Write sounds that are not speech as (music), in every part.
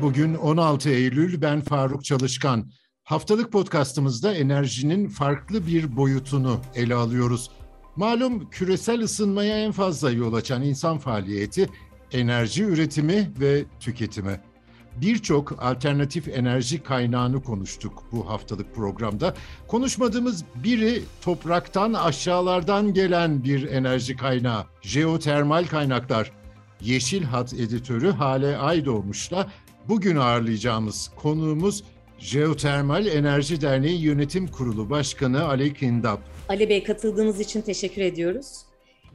Bugün 16 Eylül, ben Faruk Çalışkan. Haftalık podcastımızda enerjinin farklı bir boyutunu ele alıyoruz. Malum küresel ısınmaya en fazla yol açan insan faaliyeti enerji üretimi ve tüketimi. Birçok alternatif enerji kaynağını konuştuk bu haftalık programda. Konuşmadığımız biri topraktan aşağılardan gelen bir enerji kaynağı, jeotermal kaynaklar. Yeşil Hat editörü Hale Aydoğmuş'la bugün ağırlayacağımız konuğumuz Jeotermal Enerji Derneği Yönetim Kurulu Başkanı Ali Kindap. Ali Bey katıldığınız için teşekkür ediyoruz.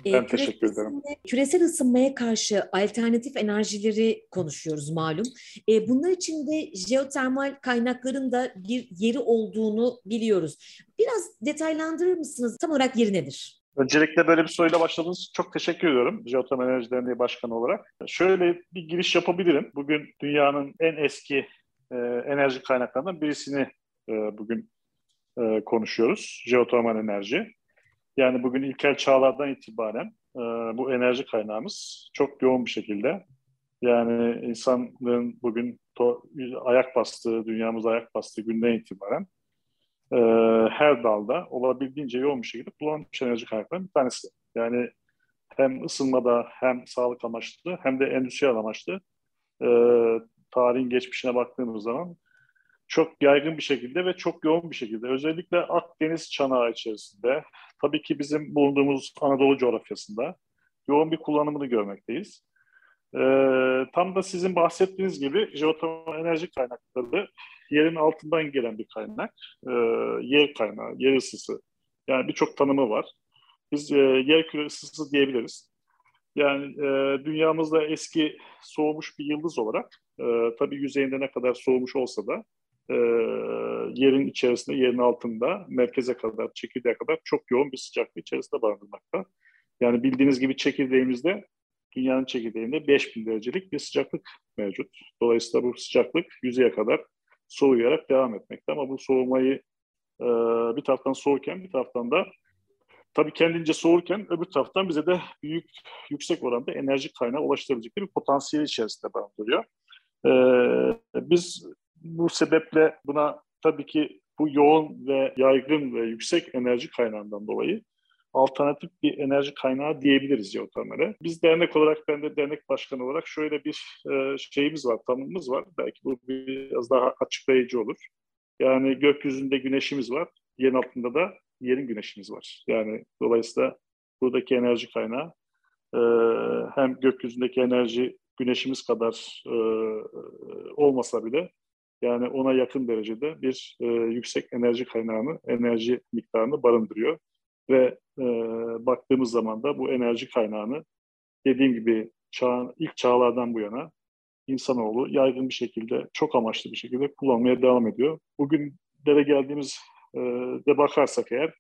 Ee, ben küresel teşekkür ederim. Küresel ısınmaya karşı alternatif enerjileri konuşuyoruz malum. Ee, bunlar için de jeotermal kaynakların da bir yeri olduğunu biliyoruz. Biraz detaylandırır mısınız? Tam olarak yeri nedir? Öncelikle böyle bir soruyla başladığınız için çok teşekkür ediyorum Jeotermal Enerji Derneği Başkanı olarak. Şöyle bir giriş yapabilirim. Bugün dünyanın en eski e, enerji kaynaklarından birisini e, bugün e, konuşuyoruz. Jeotermal enerji. Yani bugün ilkel çağlardan itibaren e, bu enerji kaynağımız çok yoğun bir şekilde yani insanlığın bugün to, ayak bastığı, dünyamız ayak bastığı günden itibaren e, her dalda olabildiğince yoğun bir şekilde kullanılmış enerji kaynaklarının bir tanesi. Yani hem ısınmada hem sağlık amaçlı hem de endüstriyel amaçlı e, tarihin geçmişine baktığımız zaman çok yaygın bir şekilde ve çok yoğun bir şekilde özellikle Akdeniz çanağı içerisinde tabii ki bizim bulunduğumuz Anadolu coğrafyasında yoğun bir kullanımını görmekteyiz. Ee, tam da sizin bahsettiğiniz gibi jeotermal enerji kaynakları yerin altından gelen bir kaynak. Ee, yer kaynağı, yer ısısı. Yani birçok tanımı var. Biz e, yer küre ısısı diyebiliriz. Yani e, dünyamızda eski soğumuş bir yıldız olarak e, tabii yüzeyinde ne kadar soğumuş olsa da e, yerin içerisinde, yerin altında merkeze kadar, çekirdeğe kadar çok yoğun bir sıcaklık içerisinde barındırmakta. Yani bildiğiniz gibi çekirdeğimizde dünyanın çekirdeğinde 5000 derecelik bir sıcaklık mevcut. Dolayısıyla bu sıcaklık yüzeye kadar soğuyarak devam etmekte. Ama bu soğumayı e, bir taraftan soğurken bir taraftan da tabii kendince soğurken öbür taraftan bize de büyük yüksek oranda enerji kaynağı ulaştırabilecek bir potansiyel içerisinde barındırıyor. E, biz bu sebeple buna tabii ki bu yoğun ve yaygın ve yüksek enerji kaynağından dolayı alternatif bir enerji kaynağı diyebiliriz jeotermale. Biz dernek olarak, ben de dernek başkanı olarak şöyle bir e, şeyimiz var, tanımımız var. Belki bu biraz daha açıklayıcı olur. Yani gökyüzünde güneşimiz var, yerin altında da yerin güneşimiz var. Yani dolayısıyla buradaki enerji kaynağı e, hem gökyüzündeki enerji güneşimiz kadar e, olmasa bile yani ona yakın derecede bir e, yüksek enerji kaynağını, enerji miktarını barındırıyor. Ve e, baktığımız zaman da bu enerji kaynağını dediğim gibi çağın, ilk çağlardan bu yana insanoğlu yaygın bir şekilde, çok amaçlı bir şekilde kullanmaya devam ediyor. Bugün dere geldiğimiz e, de bakarsak eğer,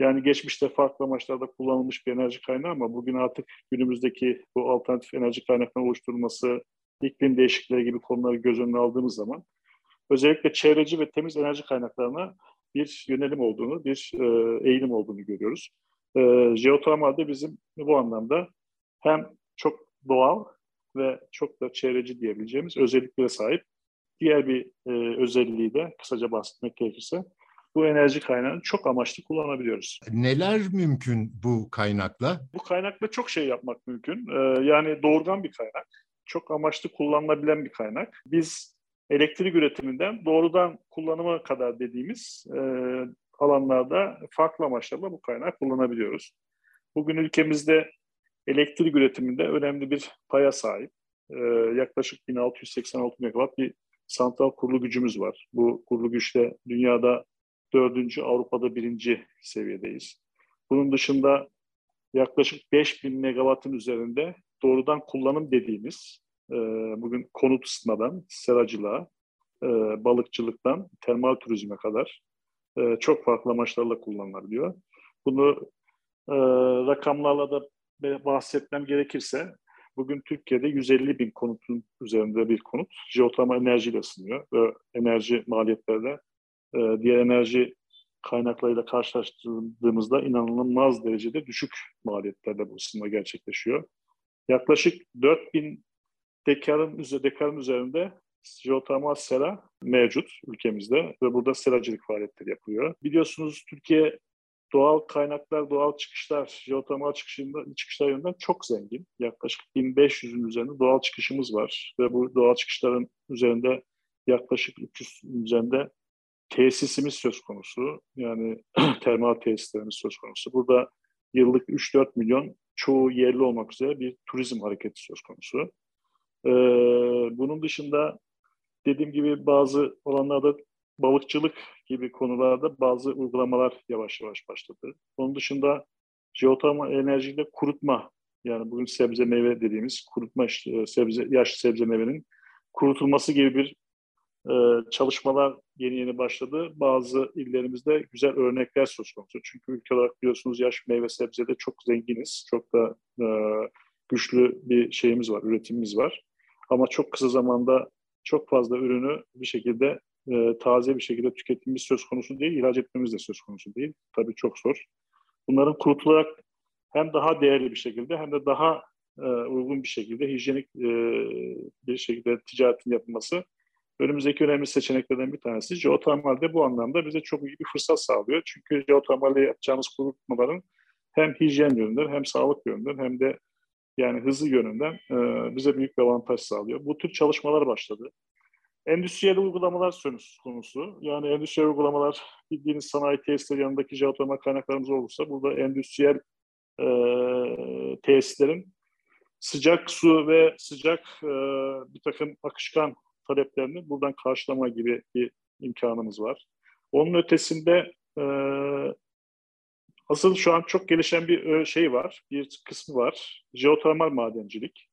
yani geçmişte farklı amaçlarda kullanılmış bir enerji kaynağı ama bugün artık günümüzdeki bu alternatif enerji kaynaklarının oluşturulması, iklim değişikliği gibi konuları göz önüne aldığımız zaman özellikle çevreci ve temiz enerji kaynaklarına bir yönelim olduğunu, bir e, eğilim olduğunu görüyoruz. E, jeotermalde bizim bu anlamda hem çok doğal ve çok da çevreci diyebileceğimiz özelliklere sahip diğer bir e, özelliği de kısaca bahsetmek gerekirse bu enerji kaynağını çok amaçlı kullanabiliyoruz. Neler mümkün bu kaynakla? Bu kaynakla çok şey yapmak mümkün. Ee, yani doğrudan bir kaynak. Çok amaçlı kullanılabilen bir kaynak. Biz elektrik üretiminden doğrudan kullanıma kadar dediğimiz e, alanlarda farklı amaçlarla bu kaynağı kullanabiliyoruz. Bugün ülkemizde elektrik üretiminde önemli bir paya sahip. E, yaklaşık 1686 megawatt bir santral kurulu gücümüz var. Bu kurulu güçte dünyada dördüncü, Avrupa'da birinci seviyedeyiz. Bunun dışında yaklaşık 5000 megawattın üzerinde doğrudan kullanım dediğimiz e, bugün konut ısıtmadan, seracılığa, e, balıkçılıktan termal turizme kadar e, çok farklı amaçlarla kullanılabiliyor. Bunu e, rakamlarla da bahsetmem gerekirse bugün Türkiye'de 150 bin konutun üzerinde bir konut jeotermal enerjiyle ısınıyor ve enerji maliyetlerle e, diğer enerji kaynaklarıyla karşılaştırdığımızda inanılmaz derecede düşük maliyetlerle bu ısınma gerçekleşiyor. Yaklaşık 4000 dekarın, dekarın üzerinde jeotermal sera mevcut ülkemizde ve burada seracılık faaliyetleri yapılıyor. Biliyorsunuz Türkiye doğal kaynaklar, doğal çıkışlar, jeotermal çıkışında, çıkışlar yönünden çok zengin. Yaklaşık 1500'ün üzerinde doğal çıkışımız var ve bu doğal çıkışların üzerinde yaklaşık 300 üzerinde tesisimiz söz konusu. Yani (clears throat) termal tesislerimiz söz konusu. Burada yıllık 3-4 milyon çoğu yerli olmak üzere bir turizm hareketi söz konusu. Ee, bunun dışında dediğim gibi bazı alanlarda balıkçılık gibi konularda bazı uygulamalar yavaş yavaş başladı. Onun dışında jeotermal enerjiyle kurutma yani bugün sebze meyve dediğimiz kurutma işte, sebze yaş sebze meyvenin kurutulması gibi bir e, çalışmalar yeni yeni başladı. Bazı illerimizde güzel örnekler söz konusu. Çünkü ülke olarak biliyorsunuz yaş meyve sebzede çok zenginiz. Çok da e, güçlü bir şeyimiz var, üretimimiz var. Ama çok kısa zamanda çok fazla ürünü bir şekilde e, taze bir şekilde tüketmemiz söz konusu değil, ihraç etmemiz de söz konusu değil. Tabii çok zor. Bunların kurutularak hem daha değerli bir şekilde hem de daha e, uygun bir şekilde, hijyenik e, bir şekilde ticaretin yapılması önümüzdeki önemli seçeneklerden bir tanesi. Jeotermal de bu anlamda bize çok iyi bir fırsat sağlıyor. Çünkü jeotermalde yapacağımız kurutmaların hem hijyen yönünden hem sağlık yönünden hem de yani hızı yönünden e, bize büyük bir avantaj sağlıyor. Bu tür çalışmalar başladı. Endüstriyel uygulamalar söz konusu. Yani endüstriyel uygulamalar bildiğiniz sanayi tesisleri yanındaki jeotermal kaynaklarımız olursa burada endüstriyel e, tesislerin sıcak su ve sıcak e, bir takım akışkan taleplerini buradan karşılama gibi bir imkanımız var. Onun ötesinde e, asıl şu an çok gelişen bir e, şey var, bir kısmı var. Jeotermal madencilik.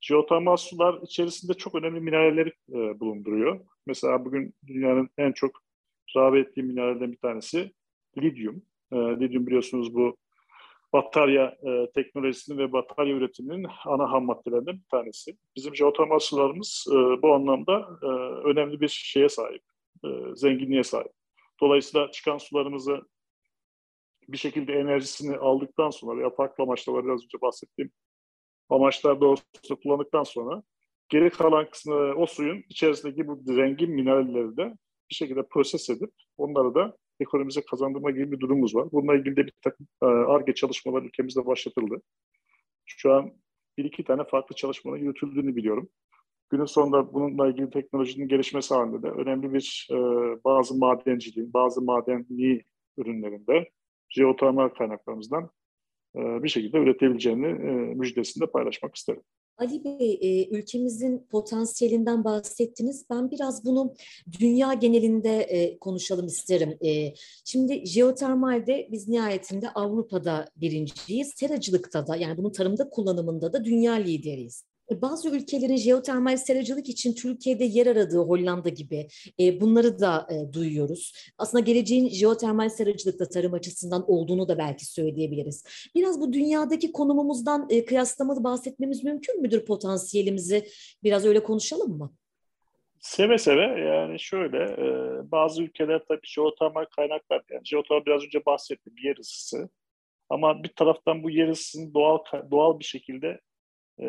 Jeotermal sular içerisinde çok önemli mineralleri e, bulunduruyor. Mesela bugün dünyanın en çok rağbet ettiği minerallerden bir tanesi lityum. E, lityum biliyorsunuz bu batarya e, teknolojisinin ve batarya üretiminin ana ham maddelerinden bir tanesi. Bizim jeotermal sularımız e, bu anlamda e, önemli bir şeye sahip, e, zenginliğe sahip. Dolayısıyla çıkan sularımızı bir şekilde enerjisini aldıktan sonra veya farklı amaçlarla biraz önce bahsettiğim amaçlar doğrultusunda kullandıktan sonra geri kalan kısmı o suyun içerisindeki bu zengin mineralleri de bir şekilde proses edip onları da ekonomimize kazandırma gibi bir durumumuz var. Bununla ilgili de bir takım ARGE çalışmalar ülkemizde başlatıldı. Şu an bir iki tane farklı çalışmanın yürütüldüğünü biliyorum. Günün sonunda bununla ilgili teknolojinin gelişmesi halinde de önemli bir e, bazı madenciliğin, bazı madenli ürünlerinde jeotermal kaynaklarımızdan e, bir şekilde üretebileceğini e, müjdesinde paylaşmak isterim. Ali Bey, e, ülkemizin potansiyelinden bahsettiniz. Ben biraz bunu dünya genelinde konuşalım isterim. Şimdi jeotermalde biz nihayetinde Avrupa'da birinciyiz. Seracılıkta da yani bunun tarımda kullanımında da dünya lideriyiz. E, bazı ülkelerin jeotermal seracılık için Türkiye'de yer aradığı Hollanda gibi e, bunları da e, duyuyoruz. Aslında geleceğin jeotermal seracılıkta tarım açısından olduğunu da belki söyleyebiliriz. Biraz bu dünyadaki konumumuzdan e, kıyaslamalı bahsetmemiz mümkün müdür potansiyelimizi? Biraz öyle konuşalım mı? Seve seve yani şöyle e, bazı ülkeler tabii jeotermal kaynaklar yani jeotermal biraz önce bahsettim yer ısısı ama bir taraftan bu yer ısısını doğal doğal bir şekilde e,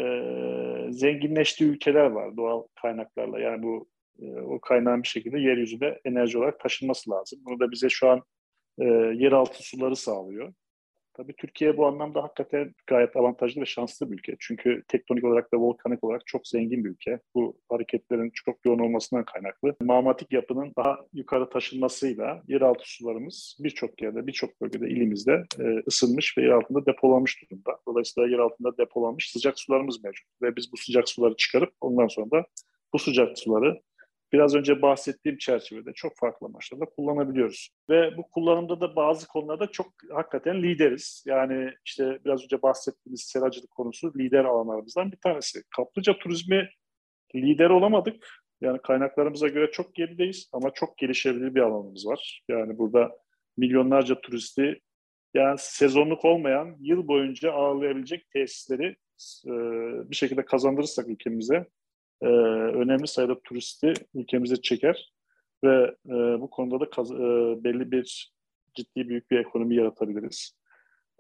zenginleştiği ülkeler var doğal kaynaklarla. Yani bu e, o kaynağın bir şekilde yeryüzünde enerji olarak taşınması lazım. Bunu da bize şu an e, yeraltı suları sağlıyor. Tabii Türkiye bu anlamda hakikaten gayet avantajlı ve şanslı bir ülke. Çünkü tektonik olarak ve volkanik olarak çok zengin bir ülke. Bu hareketlerin çok yoğun olmasından kaynaklı. Mağmatik yapının daha yukarı taşınmasıyla yeraltı sularımız birçok yerde, birçok bölgede ilimizde e, ısınmış ve yer altında depolanmış durumda. Dolayısıyla yer altında depolanmış sıcak sularımız mevcut. Ve biz bu sıcak suları çıkarıp ondan sonra da bu sıcak suları biraz önce bahsettiğim çerçevede çok farklı amaçlarla kullanabiliyoruz. Ve bu kullanımda da bazı konularda çok hakikaten lideriz. Yani işte biraz önce bahsettiğimiz seracılık konusu lider alanlarımızdan bir tanesi. Kaplıca turizmi lider olamadık. Yani kaynaklarımıza göre çok gerideyiz ama çok gelişebilir bir alanımız var. Yani burada milyonlarca turisti yani sezonluk olmayan yıl boyunca ağırlayabilecek tesisleri e, bir şekilde kazandırırsak ülkemize e, önemli sayıda turisti ülkemize çeker ve e, bu konuda da kaz- e, belli bir ciddi büyük bir ekonomi yaratabiliriz.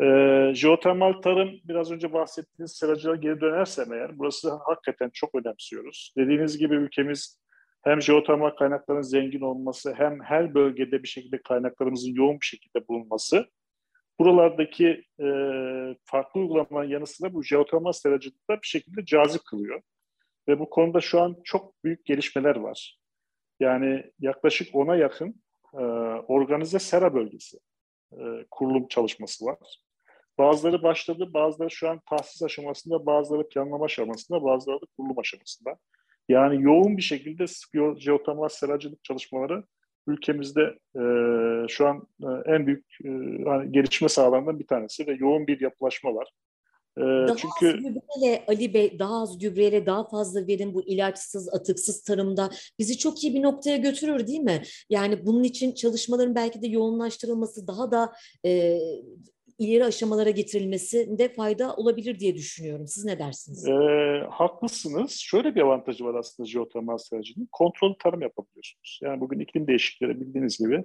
Ee, jeotermal tarım biraz önce bahsettiğiniz seracılığa geri dönersem eğer burası hakikaten çok önemsiyoruz. Dediğiniz gibi ülkemiz hem jeotermal kaynakların zengin olması hem her bölgede bir şekilde kaynaklarımızın yoğun bir şekilde bulunması buralardaki e, farklı uygulamaların yanı sıra bu jeotermal seracılıkta bir şekilde cazip kılıyor. Ve bu konuda şu an çok büyük gelişmeler var. Yani yaklaşık ona yakın e, organize sera bölgesi e, kurulum çalışması var. Bazıları başladı, bazıları şu an tahsis aşamasında, bazıları planlama aşamasında, bazıları da kurulum aşamasında. Yani yoğun bir şekilde jeotermal seracılık çalışmaları ülkemizde e, şu an e, en büyük e, hani gelişme sahalarından bir tanesi ve yoğun bir yapılaşma var. E, daha çünkü az gübreyle Ali Bey, daha az gübreyle daha fazla verim bu ilaçsız, atıksız tarımda bizi çok iyi bir noktaya götürür değil mi? Yani bunun için çalışmaların belki de yoğunlaştırılması daha da e, ileri aşamalara getirilmesinde fayda olabilir diye düşünüyorum. Siz ne dersiniz? E, haklısınız. Şöyle bir avantajı var aslında jeotermal seracının. Kontrol tarım yapabiliyorsunuz. Yani bugün iklim değişiklikleri bildiğiniz gibi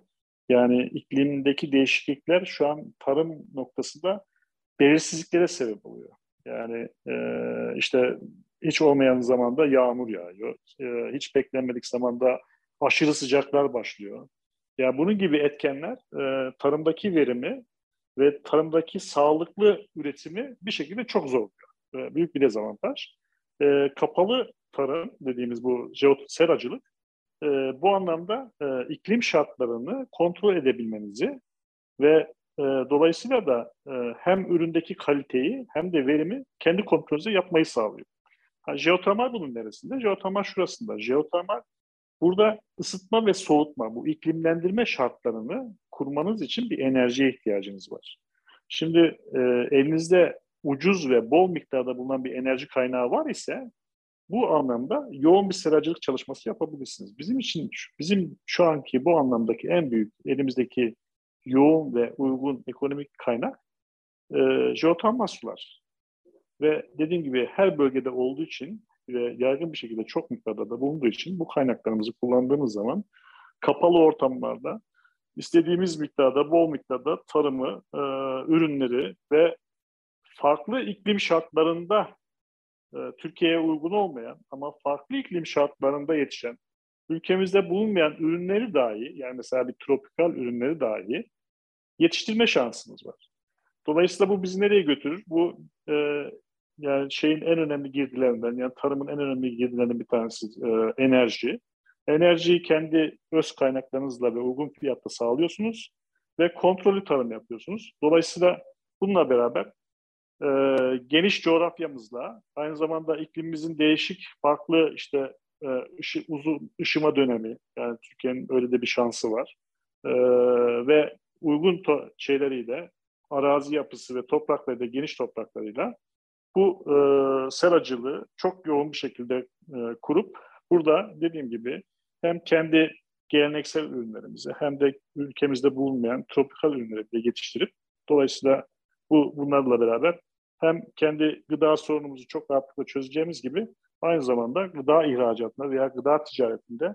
yani iklimdeki değişiklikler şu an tarım noktasında belirsizliklere sebep oluyor. Yani e, işte hiç olmayan zamanda yağmur yağıyor. E, hiç beklenmedik zamanda aşırı sıcaklar başlıyor. Ya yani bunun gibi etkenler e, tarımdaki verimi ve tarımdaki sağlıklı üretimi bir şekilde çok zorluyor. E, büyük bir dezavantaj. E, kapalı tarım dediğimiz bu seracılık e, bu anlamda e, iklim şartlarını kontrol edebilmenizi ve e, dolayısıyla da e, hem üründeki kaliteyi hem de verimi kendi kontrolünüzde yapmayı sağlıyor. Ha, jeotermal bunun neresinde? Jeotermal şurasında. Jeotermal burada ısıtma ve soğutma, bu iklimlendirme şartlarını kurmanız için bir enerjiye ihtiyacınız var. Şimdi e, elinizde ucuz ve bol miktarda bulunan bir enerji kaynağı var ise bu anlamda yoğun bir seracılık çalışması yapabilirsiniz. Bizim için bizim şu anki bu anlamdaki en büyük elimizdeki yoğun ve uygun ekonomik kaynak e, jeotermal sular. Ve dediğim gibi her bölgede olduğu için ve yaygın bir şekilde çok miktarda da bulunduğu için bu kaynaklarımızı kullandığımız zaman kapalı ortamlarda istediğimiz miktarda, bol miktarda tarımı, e, ürünleri ve farklı iklim şartlarında e, Türkiye'ye uygun olmayan ama farklı iklim şartlarında yetişen, ülkemizde bulunmayan ürünleri dahi, yani mesela bir tropikal ürünleri dahi yetiştirme şansımız var. Dolayısıyla bu bizi nereye götürür? Bu e, yani şeyin en önemli girdilerinden, yani tarımın en önemli girdilerinden bir tanesi e, enerji. Enerjiyi kendi öz kaynaklarınızla ve uygun fiyatta sağlıyorsunuz ve kontrollü tarım yapıyorsunuz. Dolayısıyla bununla beraber e, geniş coğrafyamızla aynı zamanda iklimimizin değişik farklı işte e, ışı, uzun ışıma dönemi yani Türkiye'nin öyle de bir şansı var e, ve uygun şeyleriyle arazi yapısı ve toprakları da geniş topraklarıyla bu e, seracılığı çok yoğun bir şekilde e, kurup burada dediğim gibi hem kendi geleneksel ürünlerimizi hem de ülkemizde bulunmayan tropikal ürünleri de yetiştirip dolayısıyla bu bunlarla beraber hem kendi gıda sorunumuzu çok rahatlıkla çözeceğimiz gibi aynı zamanda gıda ihracatında veya gıda ticaretinde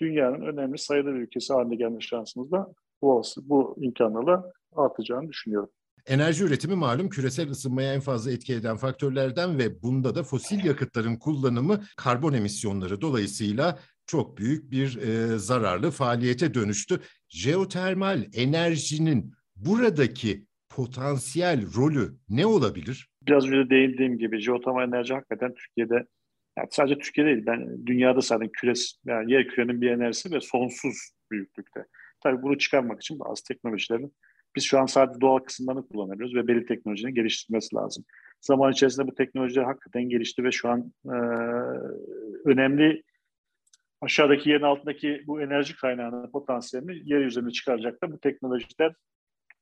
dünyanın önemli sayılı bir ülkesi haline gelme şansımız da bu, bu imkanlarla artacağını düşünüyorum. Enerji üretimi malum küresel ısınmaya en fazla etki eden faktörlerden ve bunda da fosil yakıtların kullanımı karbon emisyonları dolayısıyla çok büyük bir e, zararlı faaliyete dönüştü. Jeotermal enerjinin buradaki potansiyel rolü ne olabilir? Biraz önce değindiğim gibi jeotermal enerji hakikaten Türkiye'de yani sadece Türkiye değil, ben dünyada zaten küres, yani yer kürenin bir enerjisi ve sonsuz büyüklükte. Tabii bunu çıkarmak için bazı teknolojilerin biz şu an sadece doğal kısımlarını kullanıyoruz ve belli teknolojinin geliştirilmesi lazım. Zaman içerisinde bu teknolojiler hakikaten gelişti ve şu an e, önemli aşağıdaki yerin altındaki bu enerji kaynağının potansiyelini yeryüzüne çıkaracak da bu teknolojiler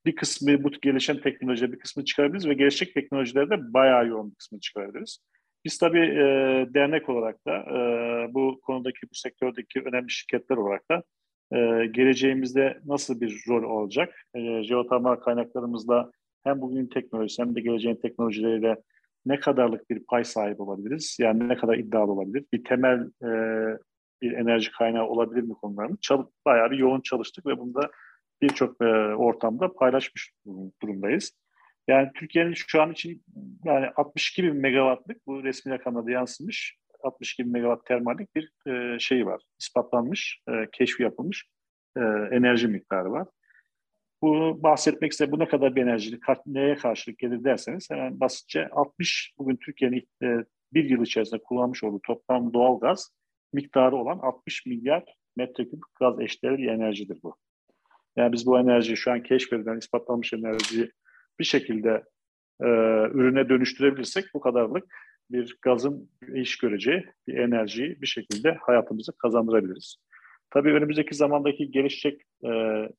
bir kısmı bu gelişen teknolojiler bir kısmı çıkarabiliriz ve gelecek teknolojilerde bayağı yoğun bir kısmı çıkarabiliriz. Biz tabii e, dernek olarak da e, bu konudaki bu sektördeki önemli şirketler olarak da e, geleceğimizde nasıl bir rol olacak? E, jeotermal kaynaklarımızla hem bugünün teknolojisi hem de geleceğin teknolojileriyle ne kadarlık bir pay sahibi olabiliriz? Yani ne kadar iddialı olabilir? Bir temel e, bir enerji kaynağı olabilir mi konularını çal bayağı bir yoğun çalıştık ve bunda birçok e, ortamda paylaşmış durumdayız. Yani Türkiye'nin şu an için yani 62 bin megawattlık bu resmi rakamlarda yansımış 62 bin megawatt termallik bir e, şey var. ispatlanmış, e, keşfi yapılmış e, enerji miktarı var. Bu bahsetmek ise bu ne kadar bir enerji, neye karşılık gelir derseniz hemen basitçe 60 bugün Türkiye'nin e, bir yıl içerisinde kullanmış olduğu toplam doğal gaz miktarı olan 60 milyar metreküp gaz eşdeğeri bir enerjidir bu. Yani biz bu enerjiyi şu an keşfedilen, ispatlanmış enerjiyi bir şekilde e, ürüne dönüştürebilirsek bu kadarlık bir gazın iş göreceği bir enerjiyi bir şekilde hayatımıza kazandırabiliriz. Tabii önümüzdeki zamandaki gelişecek e,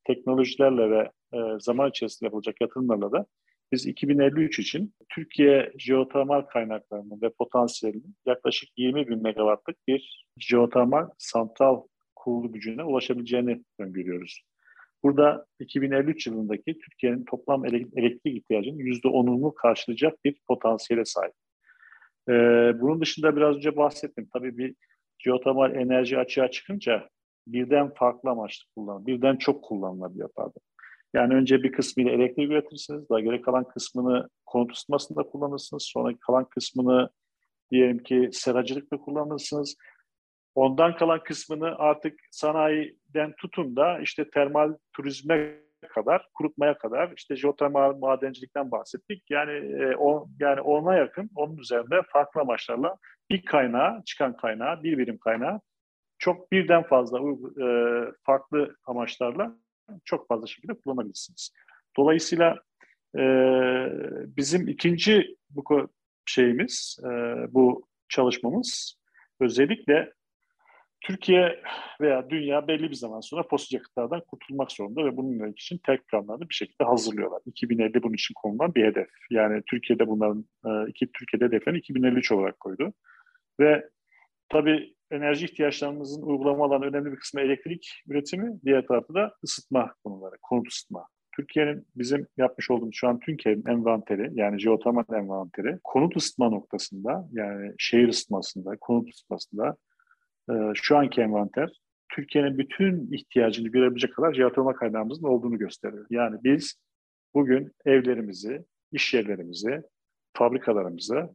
teknolojilerle ve e, zaman içerisinde yapılacak yatırımlarla da biz 2053 için Türkiye jeotermal kaynaklarının ve potansiyelinin yaklaşık 20 bin megawattlık bir jeotermal santral kurulu gücüne ulaşabileceğini öngörüyoruz. Burada 2053 yılındaki Türkiye'nin toplam elektrik ihtiyacının %10'unu karşılayacak bir potansiyele sahip. Ee, bunun dışında biraz önce bahsettim. Tabii bir jeotermal enerji açığa çıkınca birden farklı amaçlı kullanılır, birden çok kullanılabiliyor pardon. Yani önce bir kısmıyla elektrik üretirsiniz, daha geri kalan kısmını konut ısıtmasında kullanırsınız, sonra kalan kısmını diyelim ki seracılıkta kullanırsınız. Ondan kalan kısmını artık sanayiden tutun da işte termal turizme kadar, kurutmaya kadar işte jeotermal madencilikten bahsettik. Yani e, o yani ona yakın, onun üzerinde farklı amaçlarla bir kaynağı, çıkan kaynağı, bir birim kaynağı çok birden fazla e, farklı amaçlarla çok fazla şekilde kullanabilirsiniz. Dolayısıyla e, bizim ikinci bu şeyimiz, e, bu çalışmamız özellikle Türkiye veya dünya belli bir zaman sonra fosil yakıtlardan kurtulmak zorunda ve bunun için tek planlarını bir şekilde hazırlıyorlar. 2050 bunun için konulan bir hedef. Yani Türkiye'de bunların e, iki Türkiye'de hedeflerini 2053 olarak koydu. Ve tabii enerji ihtiyaçlarımızın uygulamaların önemli bir kısmı elektrik üretimi, diğer tarafı da ısıtma konuları, konut ısıtma. Türkiye'nin bizim yapmış olduğumuz şu an TÜNKE'nin envanteri yani jeotermal envanteri konut ısıtma noktasında yani şehir ısıtmasında, konut ısıtmasında e, şu anki envanter Türkiye'nin bütün ihtiyacını görebilecek kadar jeotermal kaynağımızın olduğunu gösteriyor. Yani biz bugün evlerimizi, iş yerlerimizi, fabrikalarımızı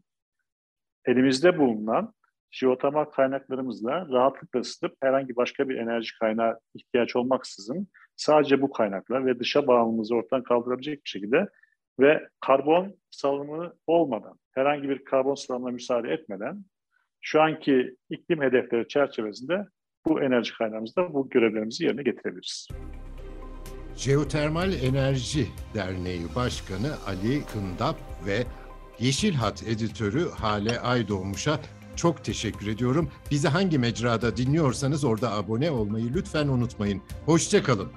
elimizde bulunan jeotermal kaynaklarımızla rahatlıkla ısıtıp herhangi başka bir enerji kaynağı ihtiyaç olmaksızın sadece bu kaynakla ve dışa bağımlılığımızı ortadan kaldırabilecek bir şekilde ve karbon salımı olmadan, herhangi bir karbon salımına müsaade etmeden şu anki iklim hedefleri çerçevesinde bu enerji kaynağımızda bu görevlerimizi yerine getirebiliriz. Jeotermal Enerji Derneği Başkanı Ali Kındap ve Yeşil Hat editörü Hale Aydoğmuş'a çok teşekkür ediyorum. Bizi hangi mecrada dinliyorsanız orada abone olmayı lütfen unutmayın. Hoşçakalın.